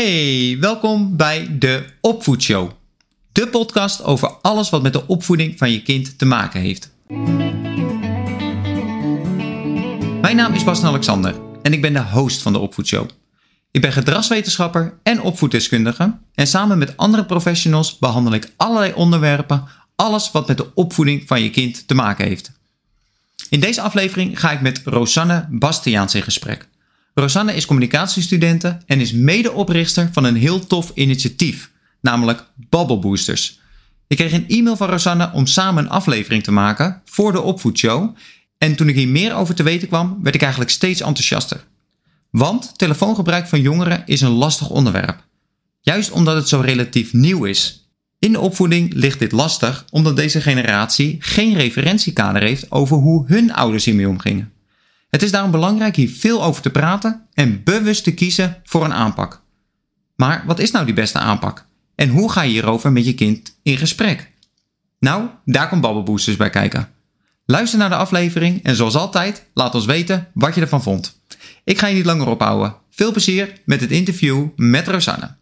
Hey, welkom bij de Opvoedshow. De podcast over alles wat met de opvoeding van je kind te maken heeft. Mijn naam is Bas Alexander en ik ben de host van de Opvoedshow. Ik ben gedragswetenschapper en opvoeddeskundige en samen met andere professionals behandel ik allerlei onderwerpen, alles wat met de opvoeding van je kind te maken heeft. In deze aflevering ga ik met Rosanne Bastiaans in gesprek. Rosanne is communicatiestudente en is medeoprichter van een heel tof initiatief, namelijk Bubble Boosters. Ik kreeg een e-mail van Rosanne om samen een aflevering te maken voor de opvoedshow. En toen ik hier meer over te weten kwam, werd ik eigenlijk steeds enthousiaster. Want telefoongebruik van jongeren is een lastig onderwerp. Juist omdat het zo relatief nieuw is. In de opvoeding ligt dit lastig omdat deze generatie geen referentiekader heeft over hoe hun ouders hiermee omgingen. Het is daarom belangrijk hier veel over te praten en bewust te kiezen voor een aanpak. Maar wat is nou die beste aanpak? En hoe ga je hierover met je kind in gesprek? Nou, daar komt Babbelboosters bij kijken. Luister naar de aflevering en zoals altijd, laat ons weten wat je ervan vond. Ik ga je niet langer ophouden. Veel plezier met het interview met Rosanne.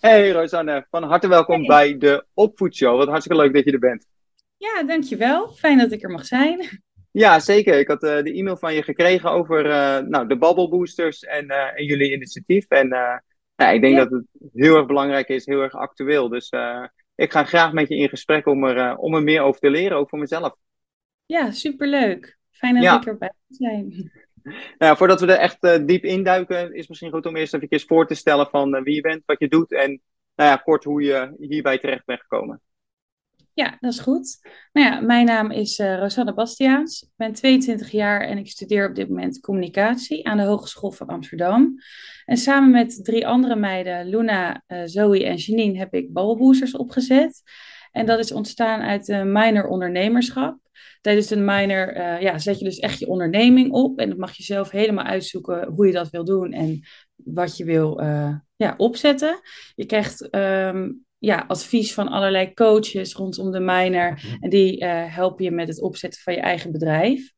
Hey Rosanne, van harte welkom bij de Opvoedshow. Wat hartstikke leuk dat je er bent. Ja, dankjewel. Fijn dat ik er mag zijn. Ja, zeker. Ik had uh, de e-mail van je gekregen over uh, nou, de Bubble Boosters en, uh, en jullie initiatief. En nou, ik denk ja. dat het heel erg belangrijk is, heel erg actueel. Dus ik ga graag met je in gesprek om er, om er meer over te leren, ook voor mezelf. Ja, superleuk. Fijn dat ja. ik erbij zijn. Nou, voordat we er echt diep induiken, is het misschien goed om eerst even voor te stellen van wie je bent, wat je doet en nou ja, kort hoe je hierbij terecht bent gekomen. Ja, dat is goed. Nou ja, mijn naam is uh, Rosanne Bastiaans. Ik ben 22 jaar en ik studeer op dit moment communicatie aan de Hogeschool van Amsterdam. En samen met drie andere meiden, Luna, uh, Zoe en Janine, heb ik Babbelboosters opgezet. En dat is ontstaan uit een minor ondernemerschap. Tijdens een minor uh, ja, zet je dus echt je onderneming op. En dan mag je zelf helemaal uitzoeken hoe je dat wil doen en wat je wil ja, opzetten. Je krijgt um, ja, advies van allerlei coaches rondom de minor. En die uh, helpen je met het opzetten van je eigen bedrijf.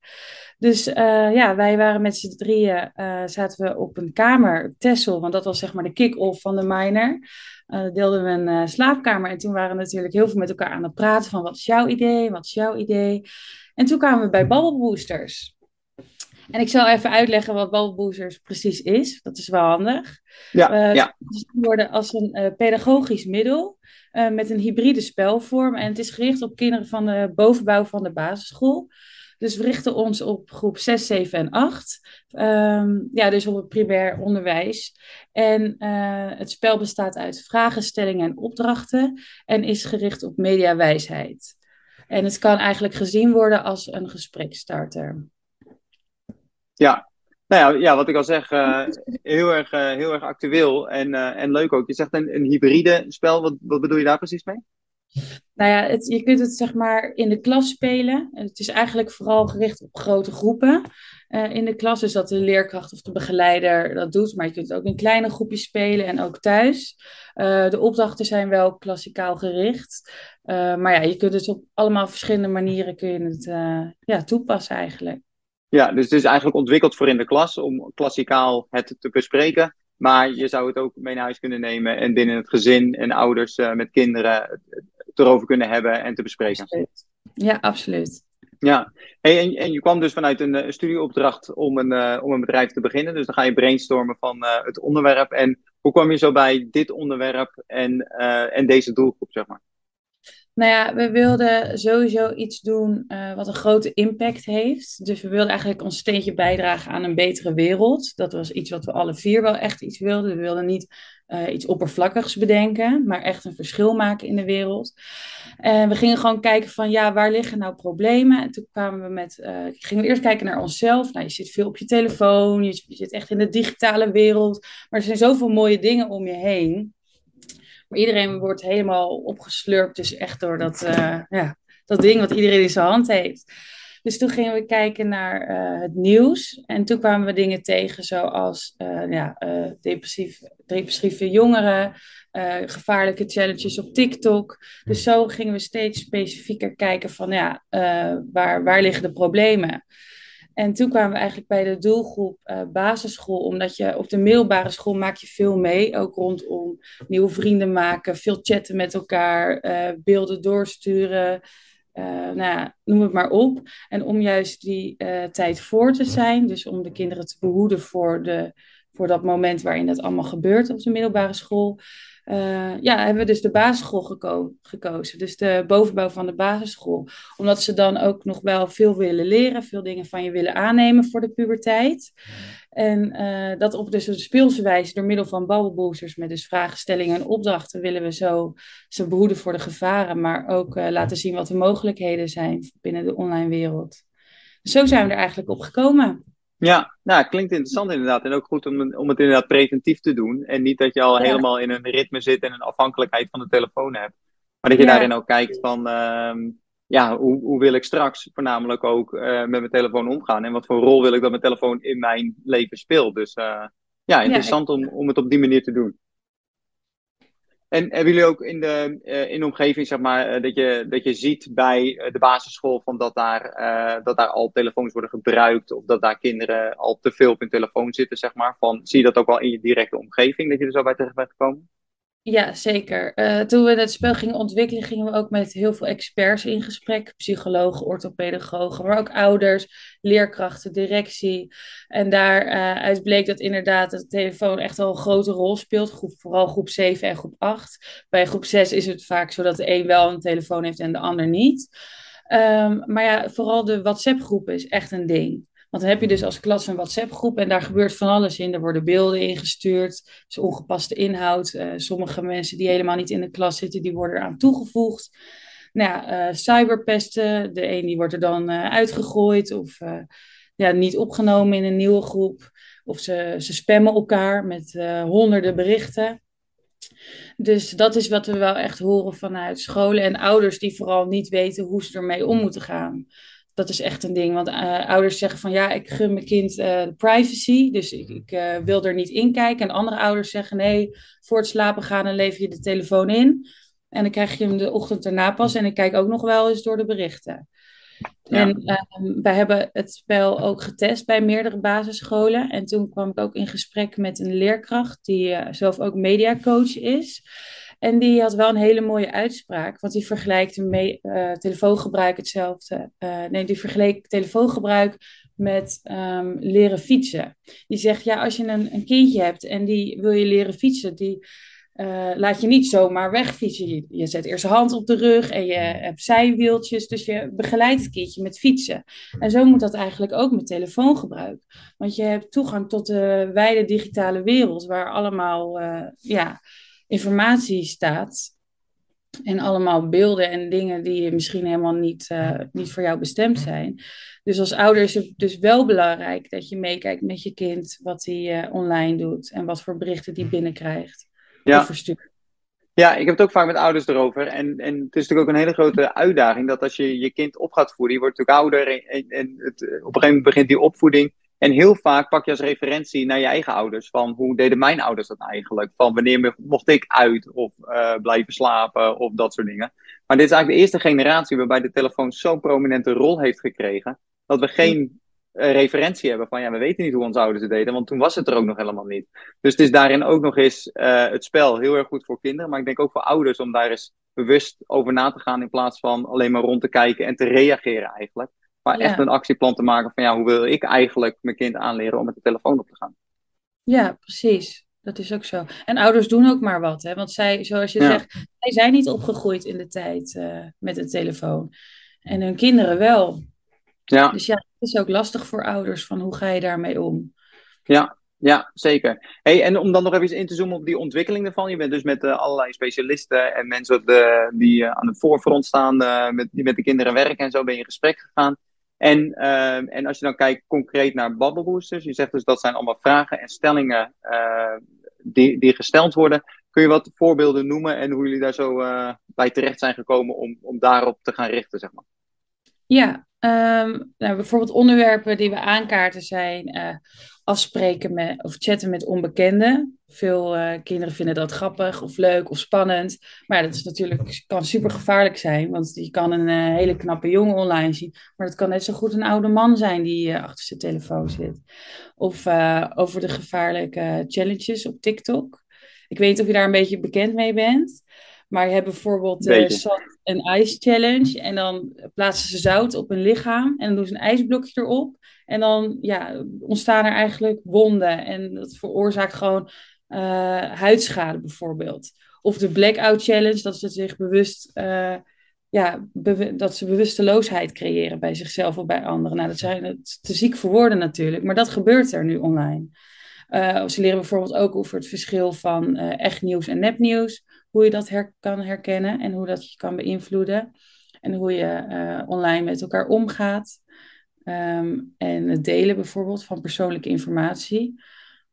Dus uh, ja, wij waren met z'n drieën, uh, zaten we op een kamer, Tessel, want dat was zeg maar de kick-off van de minor. deelden we een slaapkamer en toen waren we natuurlijk heel veel met elkaar aan het praten van wat is jouw idee, wat is jouw idee. En toen kwamen we bij Bubble Boosters. En ik zal even uitleggen wat Bubble Boosters precies is. Dat is wel handig. Ja, uh, ja. Het worden als een uh, pedagogisch middel uh, met een hybride spelvorm. En het is gericht op kinderen van de bovenbouw van de basisschool. Dus we richten ons op groep 6, 7 en 8. Um, ja, dus op het primair onderwijs. En het spel bestaat uit vragenstellingen en opdrachten. En is gericht op mediawijsheid. En het kan eigenlijk gezien worden als een gesprekstarter. Ja, nou ja, ja, wat ik al zeg, uh, heel, erg, uh, heel erg actueel en, uh, en leuk ook. Je zegt een, een hybride spel, wat, wat bedoel je daar precies mee? Nou ja, het, je kunt het zeg maar in de klas spelen. Het is eigenlijk vooral gericht op grote groepen in de klas. Dus dat de leerkracht of de begeleider dat doet. Maar je kunt het ook in kleine groepjes spelen en ook thuis. de opdrachten zijn wel klassikaal gericht. maar ja, je kunt het op allemaal verschillende manieren kun je het ja, toepassen eigenlijk. Ja, dus het is eigenlijk ontwikkeld voor in de klas om klassikaal het te bespreken. Maar je zou het ook mee naar huis kunnen nemen en binnen het gezin en ouders uh, met kinderen het erover kunnen hebben en te bespreken. Absoluut. Ja, absoluut. Ja, hey, en, en je kwam dus vanuit een, een studieopdracht om een, uh, om een bedrijf te beginnen. Dus dan ga je brainstormen van uh, het onderwerp. En hoe kwam je zo bij dit onderwerp en, en deze doelgroep, zeg maar? Nou ja, we wilden sowieso iets doen uh, wat een grote impact heeft. Dus we wilden eigenlijk ons steentje bijdragen aan een betere wereld. Dat was iets wat we alle vier wel echt iets wilden. We wilden niet uh, iets oppervlakkigs bedenken, maar echt een verschil maken in de wereld. En we gingen gewoon kijken van, ja, waar liggen nou problemen? En toen kwamen we met, uh, gingen we eerst kijken naar onszelf. Nou, je zit veel op je telefoon, je zit echt in de digitale wereld. Maar er zijn zoveel mooie dingen om je heen. Maar iedereen wordt helemaal opgeslurpt, dus echt door dat, uh, ja, dat ding wat iedereen in zijn hand heeft. Dus toen gingen we kijken naar uh, het nieuws. En toen kwamen we dingen tegen zoals uh, ja, depressief, depressieve jongeren, gevaarlijke challenges op TikTok. Dus zo gingen we steeds specifieker kijken van ja, waar, waar liggen de problemen. En toen kwamen we eigenlijk bij de doelgroep uh, basisschool, omdat je op de middelbare school maak je veel mee, ook rondom nieuwe vrienden maken, veel chatten met elkaar, uh, beelden doorsturen, uh, nou ja, noem het maar op. En om juist die tijd voor te zijn, dus om de kinderen te behoeden voor, de, voor dat moment waarin dat allemaal gebeurt op de middelbare school, uh, ja, hebben we dus de basisschool geko gekozen. Dus de bovenbouw van de basisschool. Omdat ze dan ook nog wel veel willen leren, veel dingen van je willen aannemen voor de puberteit. En uh, dat op dus een speelse wijze door middel van babbelboosters met dus vragenstellingen en opdrachten willen we zo ze behoeden voor de gevaren, maar ook uh, laten zien wat de mogelijkheden zijn binnen de online wereld. Zo zijn we er eigenlijk op gekomen. Ja, nou, klinkt interessant inderdaad. En ook goed om, om het inderdaad preventief te doen. En niet dat je al helemaal in een ritme zit en een afhankelijkheid van de telefoon hebt. Maar dat je daarin ook kijkt van, uh, ja, hoe, hoe wil ik straks voornamelijk ook uh, met mijn telefoon omgaan? En wat voor rol wil ik dat mijn telefoon in mijn leven speelt? Dus uh, ja, interessant ja, ik... om, om het op die manier te doen. En hebben jullie ook in de, uh, in de omgeving, zeg maar, uh, dat, je, dat je ziet bij uh, de basisschool van dat, daar, dat daar al telefoons worden gebruikt of dat daar kinderen al te veel op hun telefoon zitten, zeg maar? Van, zie je dat ook wel in je directe omgeving, dat je er zo bij terecht bent gekomen? Ja, zeker. Uh, toen we het spel gingen ontwikkelen, gingen we ook met heel veel experts in gesprek. Psychologen, orthopedagogen, maar ook ouders, leerkrachten, directie. En daaruit uh, bleek dat inderdaad de telefoon echt wel een grote rol speelt. Groep, vooral groep 7 en groep 8. Bij groep 6 is het vaak zo dat de een wel een telefoon heeft en de ander niet. Um, maar ja, vooral de WhatsApp-groep is echt een ding. Want dan heb je dus als klas een WhatsApp-groep en daar gebeurt van alles in. Er worden beelden ingestuurd, is ongepaste inhoud. Uh, sommige mensen die helemaal niet in de klas zitten, die worden eraan toegevoegd. Nou ja, uh, cyberpesten, de een die wordt er dan uh, uitgegooid of ja, niet opgenomen in een nieuwe groep. Of ze, ze spammen elkaar met honderden berichten. Dus dat is wat we wel echt horen vanuit scholen en ouders die vooral niet weten hoe ze ermee om moeten gaan dat is echt een ding. Want uh, ouders zeggen van ja, ik gun mijn kind uh, privacy. Dus ik, ik uh, wil er niet in kijken. En andere ouders zeggen nee, voor het slapen gaan dan lever je de telefoon in. En dan krijg je hem de ochtend erna pas. En ik kijk ook nog wel eens door de berichten. Ja. En ehm, wij hebben het spel ook getest bij meerdere basisscholen. En toen kwam ik ook in gesprek met een leerkracht die zelf ook mediacoach is. En die had wel een hele mooie uitspraak, want die vergelijkt uh, telefoongebruik hetzelfde. Uh, nee, die vergeleek telefoongebruik met um, leren fietsen. Die zegt, ja, als je een, een kindje hebt en die wil je leren fietsen, die uh, laat je niet zomaar wegfietsen. Je, je zet eerst hand op de rug en je hebt zijwieltjes, dus je begeleidt het kindje met fietsen. En zo moet dat eigenlijk ook met telefoongebruik. Want je hebt toegang tot de wijde digitale wereld, waar allemaal, ja informatie staat. En allemaal beelden en dingen die misschien helemaal niet, uh, niet voor jou bestemd zijn. Dus als ouder is het dus wel belangrijk dat je meekijkt met je kind wat hij uh, online doet en wat voor berichten die binnenkrijgt. Ja. Ja, ik heb het ook vaak met ouders erover. En, en het is natuurlijk ook een hele grote uitdaging dat als je je kind op gaat voeden, je wordt natuurlijk ouder en, en het, op een gegeven moment begint die opvoeding en heel vaak pak je als referentie naar je eigen ouders. Van hoe deden mijn ouders dat eigenlijk? Van wanneer mocht ik uit of uh, blijven slapen of dat soort dingen. Maar dit is eigenlijk de eerste generatie waarbij de telefoon zo'n prominente rol heeft gekregen. Dat we geen uh, referentie hebben van ja, we weten niet hoe onze ouders het deden. Want toen was het er ook nog helemaal niet. Dus het is daarin ook nog eens uh, het spel heel erg goed voor kinderen. Maar ik denk ook voor ouders om daar eens bewust over na te gaan. In plaats van alleen maar rond te kijken en te reageren eigenlijk. Maar ja. echt een actieplan te maken van ja, hoe wil ik eigenlijk mijn kind aanleren om met de telefoon op te gaan. Ja, precies. Dat is ook zo. En ouders doen ook maar wat, hè? Want zij, zoals je ja. zegt, zij zijn niet opgegroeid in de tijd uh, met een telefoon. En hun kinderen wel. Ja. Dus ja, het is ook lastig voor ouders van hoe ga je daarmee om. Ja, ja, zeker. Hey, en om dan nog even in te zoomen op die ontwikkeling ervan. Je bent dus met uh, allerlei specialisten en mensen de, die uh, aan het voorfront staan, uh, met, die met de kinderen werken en zo, ben je in gesprek gegaan. En, uh, en als je dan kijkt concreet naar Bubble Boosters, je zegt dus dat zijn allemaal vragen en stellingen uh, die, die gesteld worden. Kun je wat voorbeelden noemen en hoe jullie daar zo uh, bij terecht zijn gekomen om, om daarop te gaan richten, zeg maar? Ja, ehm, nou, bijvoorbeeld onderwerpen die we aankaarten zijn uh, afspreken met, of chatten met onbekenden. Veel uh, kinderen vinden dat grappig of leuk of spannend. Maar dat is natuurlijk, kan super gevaarlijk zijn, want je kan een uh, hele knappe jongen online zien. Maar dat kan net zo goed een oude man zijn die achter zijn telefoon zit. Of over de gevaarlijke challenges op TikTok. Ik weet of je daar een beetje bekend mee bent. Maar je hebt bijvoorbeeld de Sand en Ice Challenge. En dan plaatsen ze zout op een lichaam. En dan doen ze een ijsblokje erop. En dan ja, ontstaan er eigenlijk wonden. En dat veroorzaakt gewoon uh, huidschade bijvoorbeeld. Of de Blackout Challenge, dat ze zich bewust... Uh, ja, dat ze bewusteloosheid creëren bij zichzelf of bij anderen. Nou, dat zijn te ziek voor woorden natuurlijk, maar dat gebeurt er nu online. Uh, ze leren bijvoorbeeld ook over het verschil van echt nieuws en nepnieuws hoe je dat her kan herkennen en hoe dat je kan beïnvloeden. En hoe je uh, online met elkaar omgaat. Um, en het delen bijvoorbeeld van persoonlijke informatie.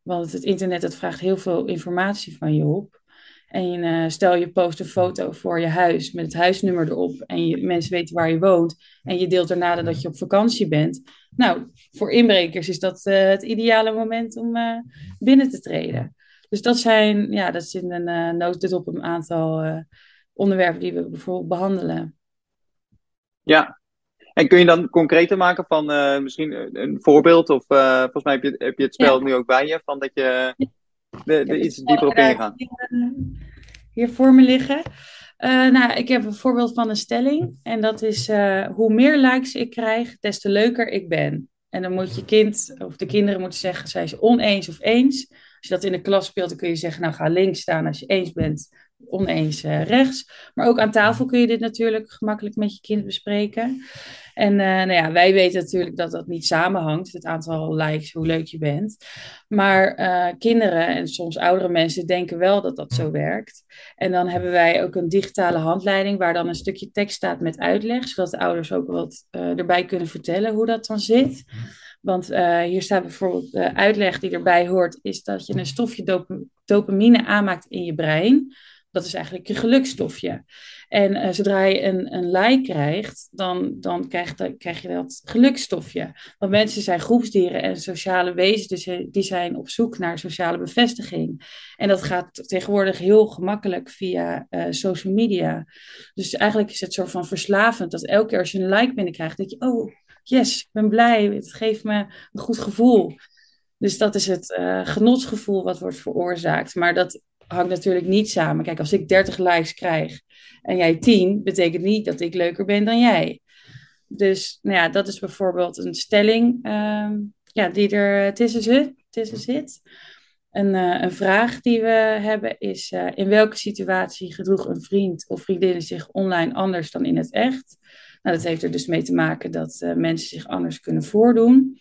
Want het internet dat vraagt heel veel informatie van je op. En uh, stel je post een foto voor je huis met het huisnummer erop. En je, mensen weten waar je woont. En je deelt daarna dat je op vakantie bent. Nou, voor inbrekers is dat uh, het ideale moment om binnen te treden. Dus dat zijn, ja, dat zit een uh, notendop op een aantal uh, onderwerpen die we bijvoorbeeld behandelen. Ja, en kun je dan concreter maken van uh, misschien een voorbeeld? Of volgens mij heb je, heb je het spel ja. nu ook bij je, van dat je er de, iets dieper op ingaat. Hier, hier voor me liggen. nou, ik heb een voorbeeld van een stelling. En dat is: hoe meer likes ik krijg, des te leuker ik ben. En dan moet je kind of de kinderen moeten zeggen: zijn ze oneens of eens? Als je dat in de klas speelt, dan kun je zeggen, nou ga links staan als je eens bent, oneens uh, rechts. Maar ook aan tafel kun je dit natuurlijk gemakkelijk met je kind bespreken. En uh, nou ja, wij weten natuurlijk dat dat niet samenhangt, het aantal likes, hoe leuk je bent. Maar uh, kinderen en soms oudere mensen denken wel dat dat zo werkt. En dan hebben wij ook een digitale handleiding waar dan een stukje tekst staat met uitleg, zodat de ouders ook wat erbij kunnen vertellen hoe dat dan zit. Want uh, hier staat bijvoorbeeld de uitleg die erbij hoort, is dat je een stofje dop dopamine aanmaakt in je brein. Dat is eigenlijk je gelukstofje. En uh, zodra je een, een like krijgt, dan, dan krijg, dat, krijg je dat gelukstofje. Want mensen zijn groepsdieren en sociale wezens, dus die zijn op zoek naar sociale bevestiging. En dat gaat tegenwoordig heel gemakkelijk via social media. Dus eigenlijk is het soort van verslavend dat elke keer als je een like binnenkrijgt, denk je, oh, yes, ik ben blij, het geeft me een goed gevoel. Dus dat is het uh, genotsgevoel wat wordt veroorzaakt. Maar dat hangt natuurlijk niet samen. Kijk, als ik 30 likes krijg en jij 10, betekent niet dat ik leuker ben dan jij. Dus nou ja, dat is bijvoorbeeld een stelling uh, ja, die er tussen zit. Tussen zit. Een, uh, een vraag die we hebben is: uh, in welke situatie gedroeg een vriend of vriendin zich online anders dan in het echt? Nou, dat heeft er dus mee te maken dat uh, mensen zich anders kunnen voordoen.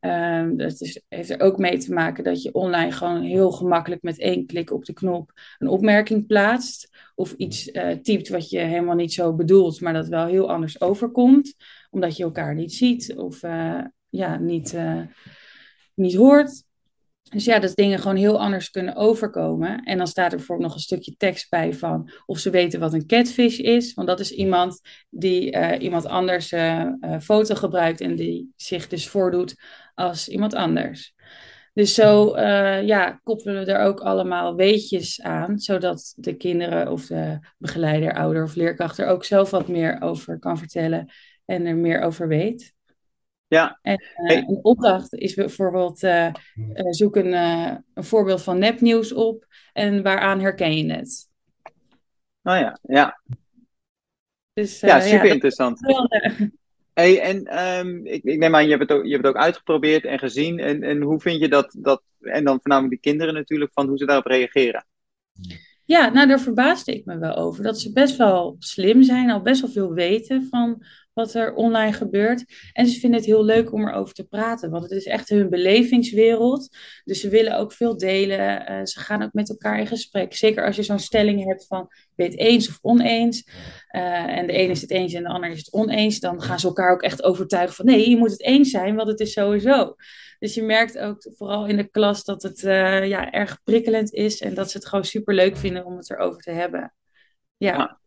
Um, dat is, heeft er ook mee te maken dat je online gewoon heel gemakkelijk met één klik op de knop een opmerking plaatst. Of iets typt wat je helemaal niet zo bedoelt, maar dat wel heel anders overkomt. Omdat je elkaar niet ziet of ja, niet, niet hoort. Dus ja, dat dingen gewoon heel anders kunnen overkomen. En dan staat er bijvoorbeeld nog een stukje tekst bij van of ze weten wat een catfish is. Want dat is iemand die uh, iemand anders uh, uh, foto gebruikt en die zich dus voordoet als iemand anders. Dus zo ja, koppelen we er ook allemaal weetjes aan, zodat de kinderen of de begeleider, ouder of leerkracht er ook zelf wat meer over kan vertellen en er meer over weet. Ja. En uh, een opdracht is bijvoorbeeld uh, uh, zoek een, een voorbeeld van nepnieuws op en waaraan herken je het? Oh ja, ja. Dus, ja, super ja, interessant. Hey, en um, ik, ik, neem aan, je hebt, het ook, je hebt het ook uitgeprobeerd en gezien. En, en hoe vind je dat, dat, en dan voornamelijk de kinderen natuurlijk, van hoe ze daarop reageren? Ja, nou daar verbaasde ik me wel over. Dat ze best wel slim zijn, al best wel veel weten van wat er online gebeurt. En ze vinden het heel leuk om erover te praten, want het is echt hun belevingswereld. Dus ze willen ook veel delen. Uh, ze gaan ook met elkaar in gesprek. Zeker als je zo'n stelling hebt van je het eens of oneens. Uh, en de ene is het eens en de ander is het oneens. Dan gaan ze elkaar ook echt overtuigen van nee, je moet het eens zijn, want het is sowieso. Dus je merkt ook vooral in de klas dat het uh, ja, erg prikkelend is en dat ze het gewoon super leuk vinden om het erover te hebben. Ja.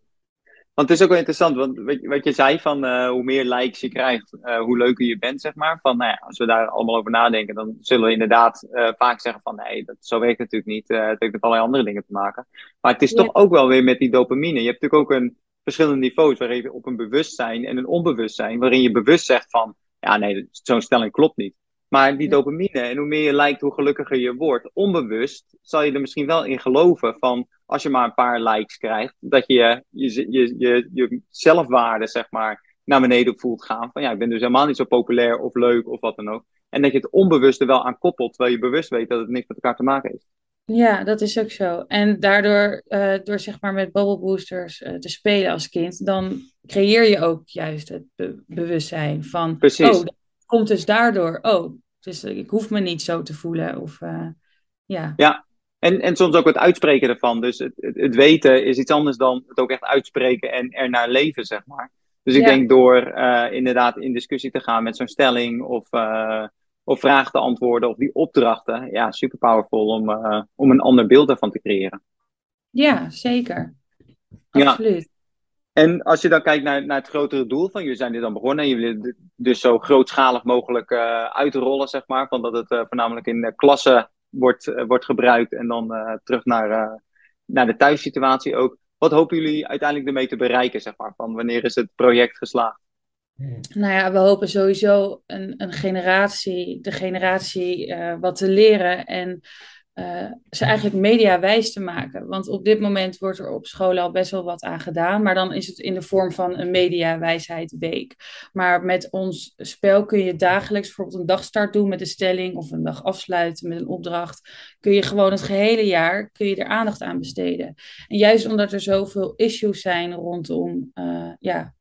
Want het is ook wel interessant, want wat je zei van uh, hoe meer likes je krijgt, uh, hoe leuker je bent, zeg maar. Van, nou ja, als we daar allemaal over nadenken, dan zullen we inderdaad uh, vaak zeggen van nee, dat, zo werkt het natuurlijk niet. het heeft met allerlei andere dingen te maken. Maar het is toch ook wel weer met die dopamine. Je hebt natuurlijk ook een verschillende niveaus waarin je op een bewustzijn en een onbewustzijn, waarin je bewust zegt van ja nee, zo'n stelling klopt niet. Maar die dopamine, en hoe meer je lijkt, hoe gelukkiger je wordt. Onbewust zal je er misschien wel in geloven van als je maar een paar likes krijgt, dat je je, je, je, je zelfwaarde, zeg maar, naar beneden voelt gaan. Van ja, ik ben dus helemaal niet zo populair of leuk of wat dan ook. En dat je het onbewuste wel aan koppelt, terwijl je bewust weet dat het niks met elkaar te maken heeft. Ja, dat is ook zo. En daardoor, uh, door zeg maar met bubble boosters uh, te spelen als kind, dan creëer je ook juist het be bewustzijn van, Precies. oh, dat komt dus daardoor, oh, dus ik hoef me niet zo te voelen. Of, uh, ja. ja, en, en soms ook het uitspreken ervan. Dus het, het, het, weten is iets anders dan het ook echt uitspreken en ernaar leven, zeg maar. Dus ik denk door uh, inderdaad in discussie te gaan met zo'n stelling of, uh, of vragen te antwoorden of die opdrachten. Ja, super powerful om, om een ander beeld ervan te creëren. Ja, zeker. Absoluut. Ja. En als je dan kijkt naar, naar het grotere doel van jullie zijn dit dan begonnen en jullie willen dus zo grootschalig mogelijk uh, uitrollen, zeg maar, van dat het uh, voornamelijk in klassen wordt, uh, wordt gebruikt en dan terug naar, naar de thuissituatie ook. Wat hopen jullie uiteindelijk ermee te bereiken, zeg maar, van wanneer is het project geslaagd? Nou ja, we hopen sowieso een, een generatie, de generatie wat te leren en uh, ze eigenlijk mediawijs te maken. Want op dit moment wordt er op scholen al best wel wat aan gedaan. Maar dan is het in de vorm van een mediawijsheid week. Maar met ons spel kun je dagelijks bijvoorbeeld een dagstart doen met een stelling. Of een dag afsluiten met een opdracht. Kun je gewoon het gehele jaar kun je er aandacht aan besteden. En juist omdat er zoveel issues zijn rondom uh, ja,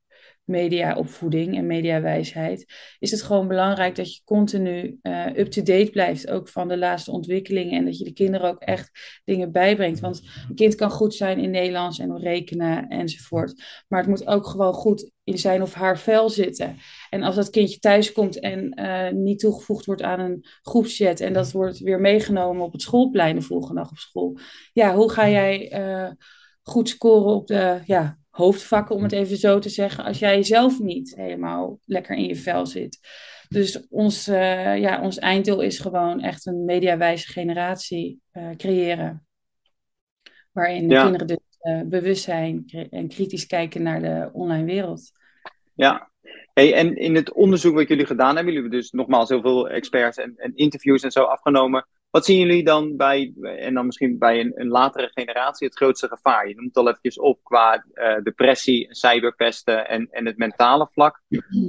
mediaopvoeding en mediawijsheid, is het gewoon belangrijk dat je continu uh, up-to-date blijft, ook van de laatste ontwikkelingen, en dat je de kinderen ook echt dingen bijbrengt. Want een kind kan goed zijn in Nederlands en rekenen enzovoort, maar het moet ook gewoon goed in zijn of haar vel zitten. En als dat kindje thuis komt en uh, niet toegevoegd wordt aan een groepschat en dat wordt weer meegenomen op het schoolplein de volgende dag op school, ja, hoe ga jij uh, goed scoren op de ja, hoofdvakken, om het even zo te zeggen, als jij zelf niet helemaal lekker in je vel zit. Dus ons, uh, ja, ons einddoel is gewoon echt een mediawijze generatie uh, creëren. Waarin de kinderen dus uh, bewust zijn en kritisch kijken naar de online wereld. Ja, Hey, en in het onderzoek wat jullie gedaan hebben, jullie hebben dus nogmaals heel veel experts en, en interviews en zo afgenomen. Wat zien jullie dan bij, en dan misschien bij een, een latere generatie, het grootste gevaar? Je noemt het al eventjes op qua uh, depressie, cyberpesten en, en het mentale vlak.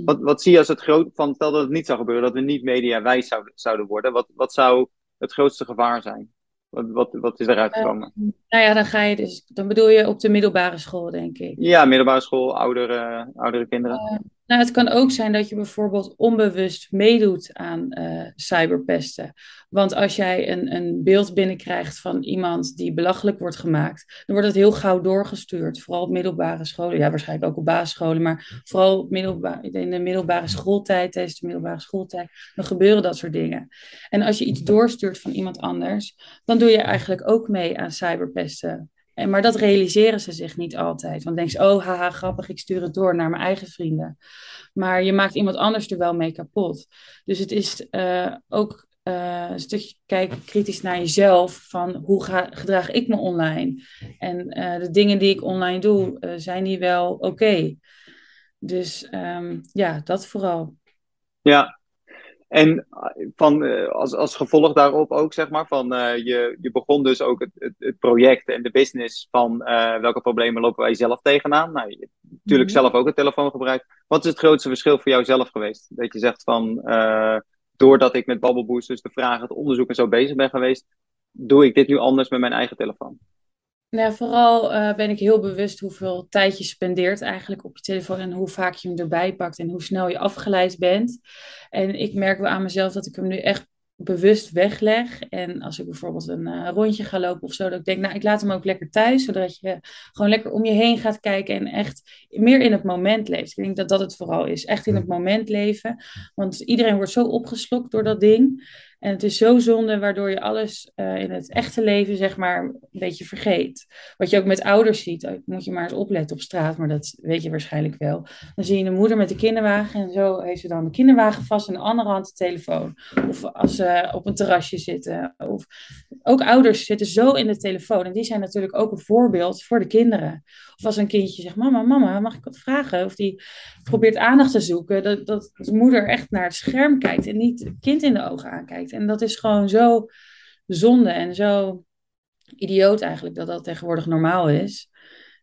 Wat, wat zie je als het groot, van stel dat het niet zou gebeuren, dat we niet mediawijs zouden, zouden worden. Wat, wat zou het grootste gevaar zijn? Wat, wat, wat is eruit gekomen? Uh, nou ja, dan ga je dus, dan bedoel je op de middelbare school, denk ik. Ja, middelbare school, oudere, oudere kinderen. Nou, het kan ook zijn dat je bijvoorbeeld onbewust meedoet aan uh, cyberpesten. Want als jij een, een beeld binnenkrijgt van iemand die belachelijk wordt gemaakt, dan wordt het heel gauw doorgestuurd. Vooral op middelbare scholen, ja, waarschijnlijk ook op basisscholen, maar vooral in de middelbare schooltijd, tijdens de middelbare schooltijd, dan gebeuren dat soort dingen. En als je iets doorstuurt van iemand anders, dan doe je eigenlijk ook mee aan cyberpesten. Maar dat realiseren ze zich niet altijd. Want dan denken ze, oh haha, grappig, ik stuur het door naar mijn eigen vrienden. Maar je maakt iemand anders er wel mee kapot. Dus het is uh, ook uh, een stukje kijken kritisch naar jezelf. Van hoe ga, gedraag ik me online? En uh, de dingen die ik online doe, zijn die wel oké? Dus um, ja, dat vooral. Ja, en eh, van, uh, als, als gevolg daarop ook, zeg maar, van uh, je, je begon dus ook het, het, het, project en de business van uh, welke problemen lopen wij zelf tegenaan. Nou, je hebt natuurlijk mm -hmm. zelf ook een telefoon gebruikt. Wat is het grootste verschil voor jou zelf geweest? Dat je zegt van, doordat ik met Bubble Boosters de vragen, het onderzoek en zo bezig ben geweest, doe ik dit nu anders met mijn eigen telefoon? Nou, vooral uh, ben ik heel bewust hoeveel tijd je spendeert eigenlijk op je telefoon en hoe vaak je hem erbij pakt en hoe snel je afgeleid bent. En ik merk wel aan mezelf dat ik hem nu echt bewust wegleg. En als ik bijvoorbeeld een uh, rondje ga lopen of zo, dat ik denk, nou, ik laat hem ook lekker thuis, zodat je gewoon lekker om je heen gaat kijken en echt meer in het moment leeft. Ik denk dat dat het vooral is, echt in het moment leven. Want iedereen wordt zo opgeslokt door dat ding. En het is zo zonde, waardoor je alles uh, in het echte leven, zeg maar, een beetje vergeet. Wat je ook met ouders ziet, oh, moet je maar eens opletten op straat, maar dat weet je waarschijnlijk wel. Dan zie je een moeder met de kinderwagen en zo heeft ze dan de kinderwagen vast en de andere hand de telefoon. Of als ze op een terrasje zitten. Of ook ouders zitten zo in de telefoon en die zijn natuurlijk ook een voorbeeld voor de kinderen. Of als een kindje zegt, mama, mama, mag ik wat vragen? Of die probeert aandacht te zoeken, dat, dat de moeder echt naar het scherm kijkt en niet het kind in de ogen aankijkt. En dat is gewoon zo zonde en zo idioot eigenlijk dat dat tegenwoordig normaal is.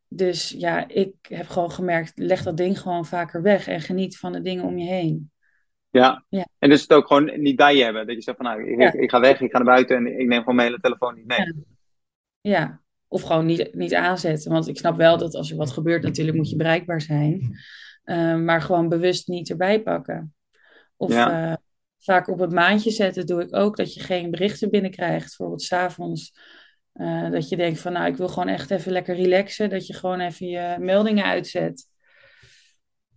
Dus ja, ik heb gewoon gemerkt, leg dat ding gewoon vaker weg en geniet van de dingen om je heen. Ja. ja. En dus het ook gewoon niet bij je hebben. Dat je zegt van nou, ik, ik, ga weg, ik ga naar buiten en ik neem gewoon mijn hele telefoon niet mee. Ja. ja. Of gewoon niet, niet aanzetten. Want ik snap wel dat als er wat gebeurt, natuurlijk moet je bereikbaar zijn. Uh, maar gewoon bewust niet erbij pakken. Of ja. uh, vaak op het maandje zetten doe ik ook dat je geen berichten binnenkrijgt. Bijvoorbeeld s'avonds. Uh, dat je denkt van nou, ik wil gewoon echt even lekker relaxen. Dat je gewoon even je meldingen uitzet.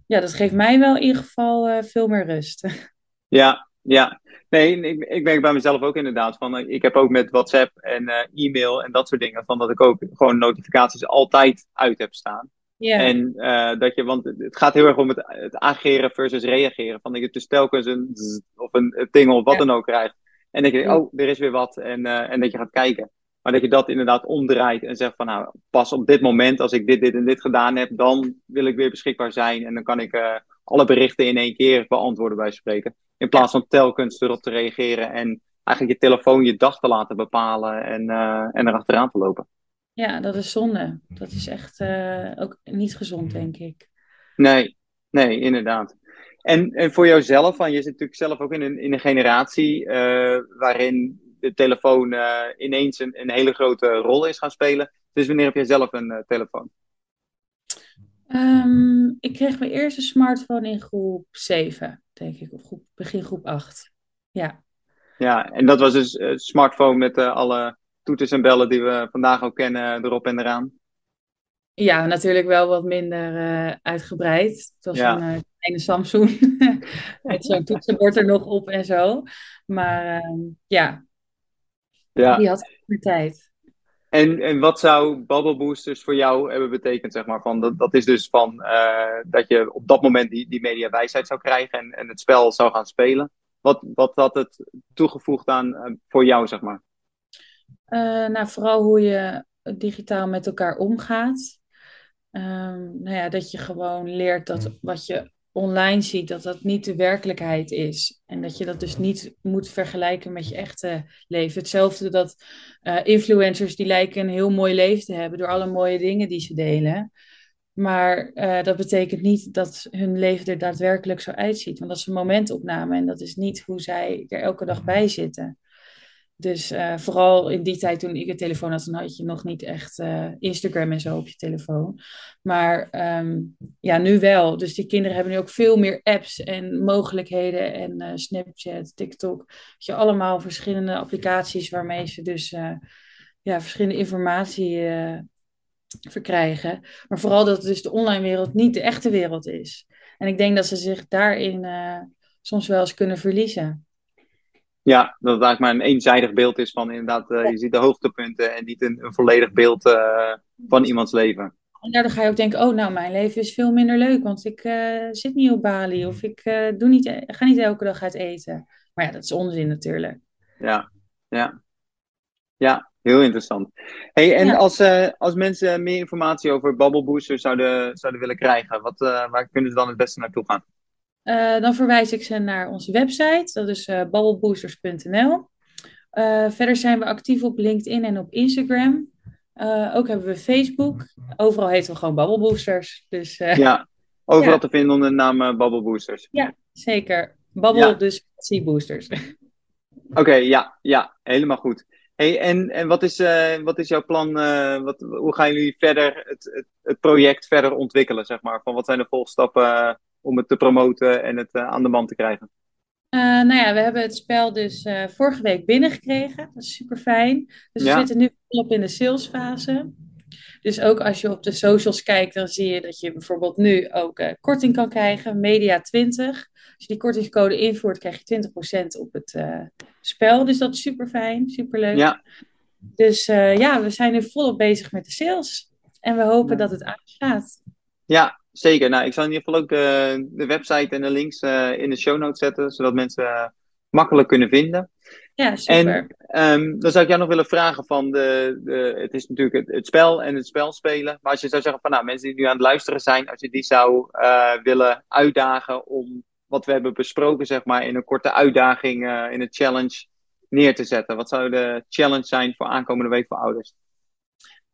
Ja, dat geeft mij wel in ieder geval veel meer rust. Ja, ja. Nee, ik, ik merk bij mezelf ook inderdaad van, ik heb ook met WhatsApp en e-mail en dat soort dingen, van dat ik ook gewoon notificaties altijd uit heb staan. Ja. En uh, dat je, want het gaat heel erg om het, het ageren versus reageren. Van dat je dus telkens een zzz, of een ding of wat dan ook krijgt. En dat je denkt, oh, er is weer wat. En, uh, en dat je gaat kijken. Maar dat je dat inderdaad omdraait en zegt van nou, pas op dit moment, als ik dit, dit en dit gedaan heb, dan wil ik weer beschikbaar zijn. En dan kan ik uh, alle berichten in één keer beantwoorden bij spreken. In plaats van telkens erop te reageren en eigenlijk je telefoon je dag te laten bepalen en, en erachteraan te lopen. Ja, dat is zonde. Dat is echt uh, ook niet gezond, denk ik. Nee, nee, inderdaad. En, en voor jouzelf, van, je zit natuurlijk zelf ook in een, in een generatie uh, waarin de telefoon uh, ineens een, een, hele grote rol is gaan spelen. Dus wanneer heb jij zelf een telefoon? Um, ik kreeg mijn eerste smartphone in groep 7, denk ik, of groep, begin groep 8. Ja. Ja, en dat was dus een smartphone met alle toeters en bellen die we vandaag ook kennen erop en eraan? Ja, natuurlijk wel wat minder uh, uitgebreid. Het was ja. een uh, kleine Samsung met zo'n toetsenbord er nog op en zo. Maar uh, ja. ja, die had meer tijd. En, en wat zou Bubble Boosters voor jou hebben betekend, zeg maar? Van, dat, dat is dus van uh, dat je op dat moment die, die mediawijsheid zou krijgen en, en het spel zou gaan spelen. Wat, wat had het toegevoegd aan voor jou, zeg maar? Uh, nou, vooral hoe je digitaal met elkaar omgaat. Um, nou ja, dat je gewoon leert dat wat je online ziet, dat dat niet de werkelijkheid is. En dat je dat dus niet moet vergelijken met je echte leven. Hetzelfde dat uh, influencers die lijken een heel mooi leven te hebben door alle mooie dingen die ze delen. Maar uh, dat betekent niet dat hun leven er daadwerkelijk zo uitziet. Want dat is een momentopname en dat is niet hoe zij er elke dag bij zitten. Dus uh, vooral in die tijd toen ik een telefoon had, dan had je nog niet echt uh, Instagram en zo op je telefoon. Maar um, ja, nu wel. Dus die kinderen hebben nu ook veel meer apps en mogelijkheden. En uh, Snapchat, TikTok. Je allemaal verschillende applicaties waarmee ze dus ja, verschillende informatie verkrijgen. Maar vooral dat dus de online wereld niet de echte wereld is. En ik denk dat ze zich daarin soms wel eens kunnen verliezen. Ja, dat het eigenlijk maar een eenzijdig beeld is van inderdaad, uh, je ziet de hoogtepunten en niet een, een volledig beeld uh, van iemands leven. En daardoor ga je ook denken, oh nou, mijn leven is veel minder leuk, want ik uh, zit niet op Bali of ik doe niet, ga niet elke dag uit eten. Maar ja, dat is onzin natuurlijk. Ja, ja. Ja, heel interessant. Hey, en ja. als, als mensen meer informatie over Bubble Booster zouden, zouden willen krijgen, wat, waar kunnen ze dan het beste naartoe gaan? Uh, dan verwijs ik ze naar onze website, dat is uh, babbelboosters.nl. Uh, verder zijn we actief op LinkedIn en op Instagram. ook hebben we Facebook. Overal heten we gewoon Babbelboosters. Dus, ja, overal ja. te vinden onder de naam Babbelboosters. Ja, zeker. Babbel, ja. dus C-boosters. Oké, okay, ja, ja, helemaal goed. Hey, en en wat, is, wat is jouw plan? wat, hoe gaan jullie verder het, het, het project verder ontwikkelen, zeg maar? Van wat zijn de volgstappen om het te promoten en het uh, aan de man te krijgen? Uh, nou ja, we hebben het spel dus uh, vorige week binnengekregen. Dat is super fijn. Dus we zitten nu volop in de salesfase. Dus ook als je op de socials kijkt, dan zie je dat je bijvoorbeeld nu ook uh, korting kan krijgen, Media 20. Als je die kortingscode invoert, krijg je 20% op het spel. Dus dat is super fijn, super leuk. Ja. Dus ja, we zijn nu volop bezig met de sales. En we hopen ja. dat het uitgaat. Ja, zeker. Nou, ik zal in ieder geval ook de, de website en de links in de show notes zetten, zodat mensen makkelijk kunnen vinden. Ja, super. En um, dan zou ik jou nog willen vragen van de, de het is natuurlijk het, het, spel en het spel spelen. Maar als je zou zeggen van nou, mensen die nu aan het luisteren zijn, als je die zou uh, willen uitdagen om wat we hebben besproken, zeg maar, in een korte uitdaging, in een challenge neer te zetten. Wat zou de challenge zijn voor aankomende week voor ouders?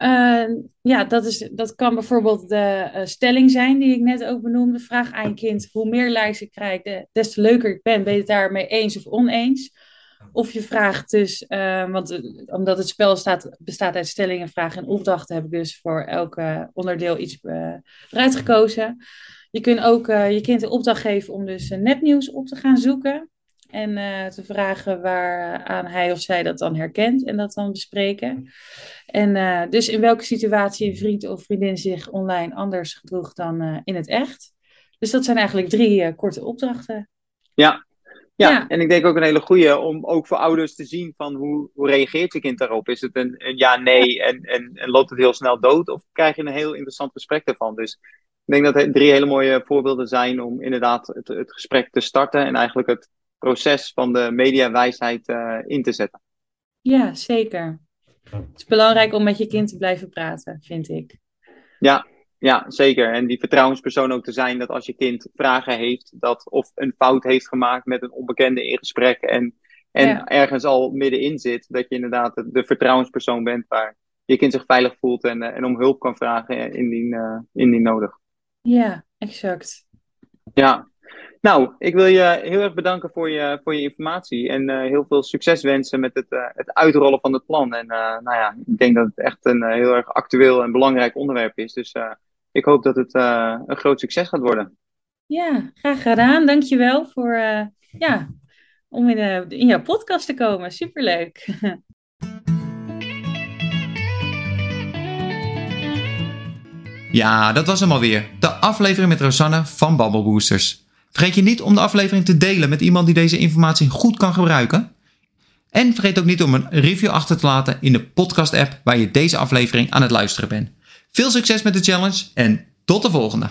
Uh, ja, dat, is, dat kan bijvoorbeeld de uh, stelling zijn die ik net ook benoemde. Vraag aan je kind, hoe meer likes ik krijg, des te leuker ik ben. Ben je het daarmee eens of oneens? Of je vraagt dus, uh, want omdat het spel staat, bestaat uit stellingen, vragen en opdrachten, heb ik dus voor elke onderdeel iets eruit gekozen. Je kunt ook je kind de opdracht geven om dus nepnieuws op te gaan zoeken. En uh, te vragen waaraan hij of zij dat dan herkent en dat dan bespreken. En uh, dus in welke situatie een vriend of vriendin zich online anders gedroeg dan uh, in het echt. Dus dat zijn eigenlijk drie korte opdrachten. Ja. ja. Ja, en ik denk ook een hele goede om ook voor ouders te zien van hoe, hoe reageert je kind daarop. Is het een, een ja, nee en, en, en loopt het heel snel dood? Of krijg je een heel interessant gesprek ervan? Dus ik denk dat het drie hele mooie voorbeelden zijn om inderdaad het, het gesprek te starten en eigenlijk het proces van de mediawijsheid uh, in te zetten. Ja, zeker. Het is belangrijk om met je kind te blijven praten, vind ik. Ja, ja, zeker. En die vertrouwenspersoon ook te zijn dat als je kind vragen heeft, dat of een fout heeft gemaakt met een onbekende in gesprek en, en ja. ergens al middenin zit, dat je inderdaad de, vertrouwenspersoon bent waar je kind zich veilig voelt en, en om hulp kan vragen indien, uh, indien nodig. Ja, exact. Ja, nou, ik wil je heel erg bedanken voor je, voor je informatie en uh, heel veel succes wensen met het, uh, het uitrollen van het plan. En uh, nou ja, ik denk dat het echt een heel erg actueel en belangrijk onderwerp is. Dus ik hoop dat het een groot succes gaat worden. Ja, graag gedaan. Dankjewel voor ja, om in, in jouw podcast te komen. Superleuk. Ja, dat was hem alweer. De aflevering met Rosanne van Bubble Boosters. Vergeet je niet om de aflevering te delen met iemand die deze informatie goed kan gebruiken. En vergeet ook niet om een review achter te laten in de podcast-app waar je deze aflevering aan het luisteren bent. Veel succes met de challenge en tot de volgende!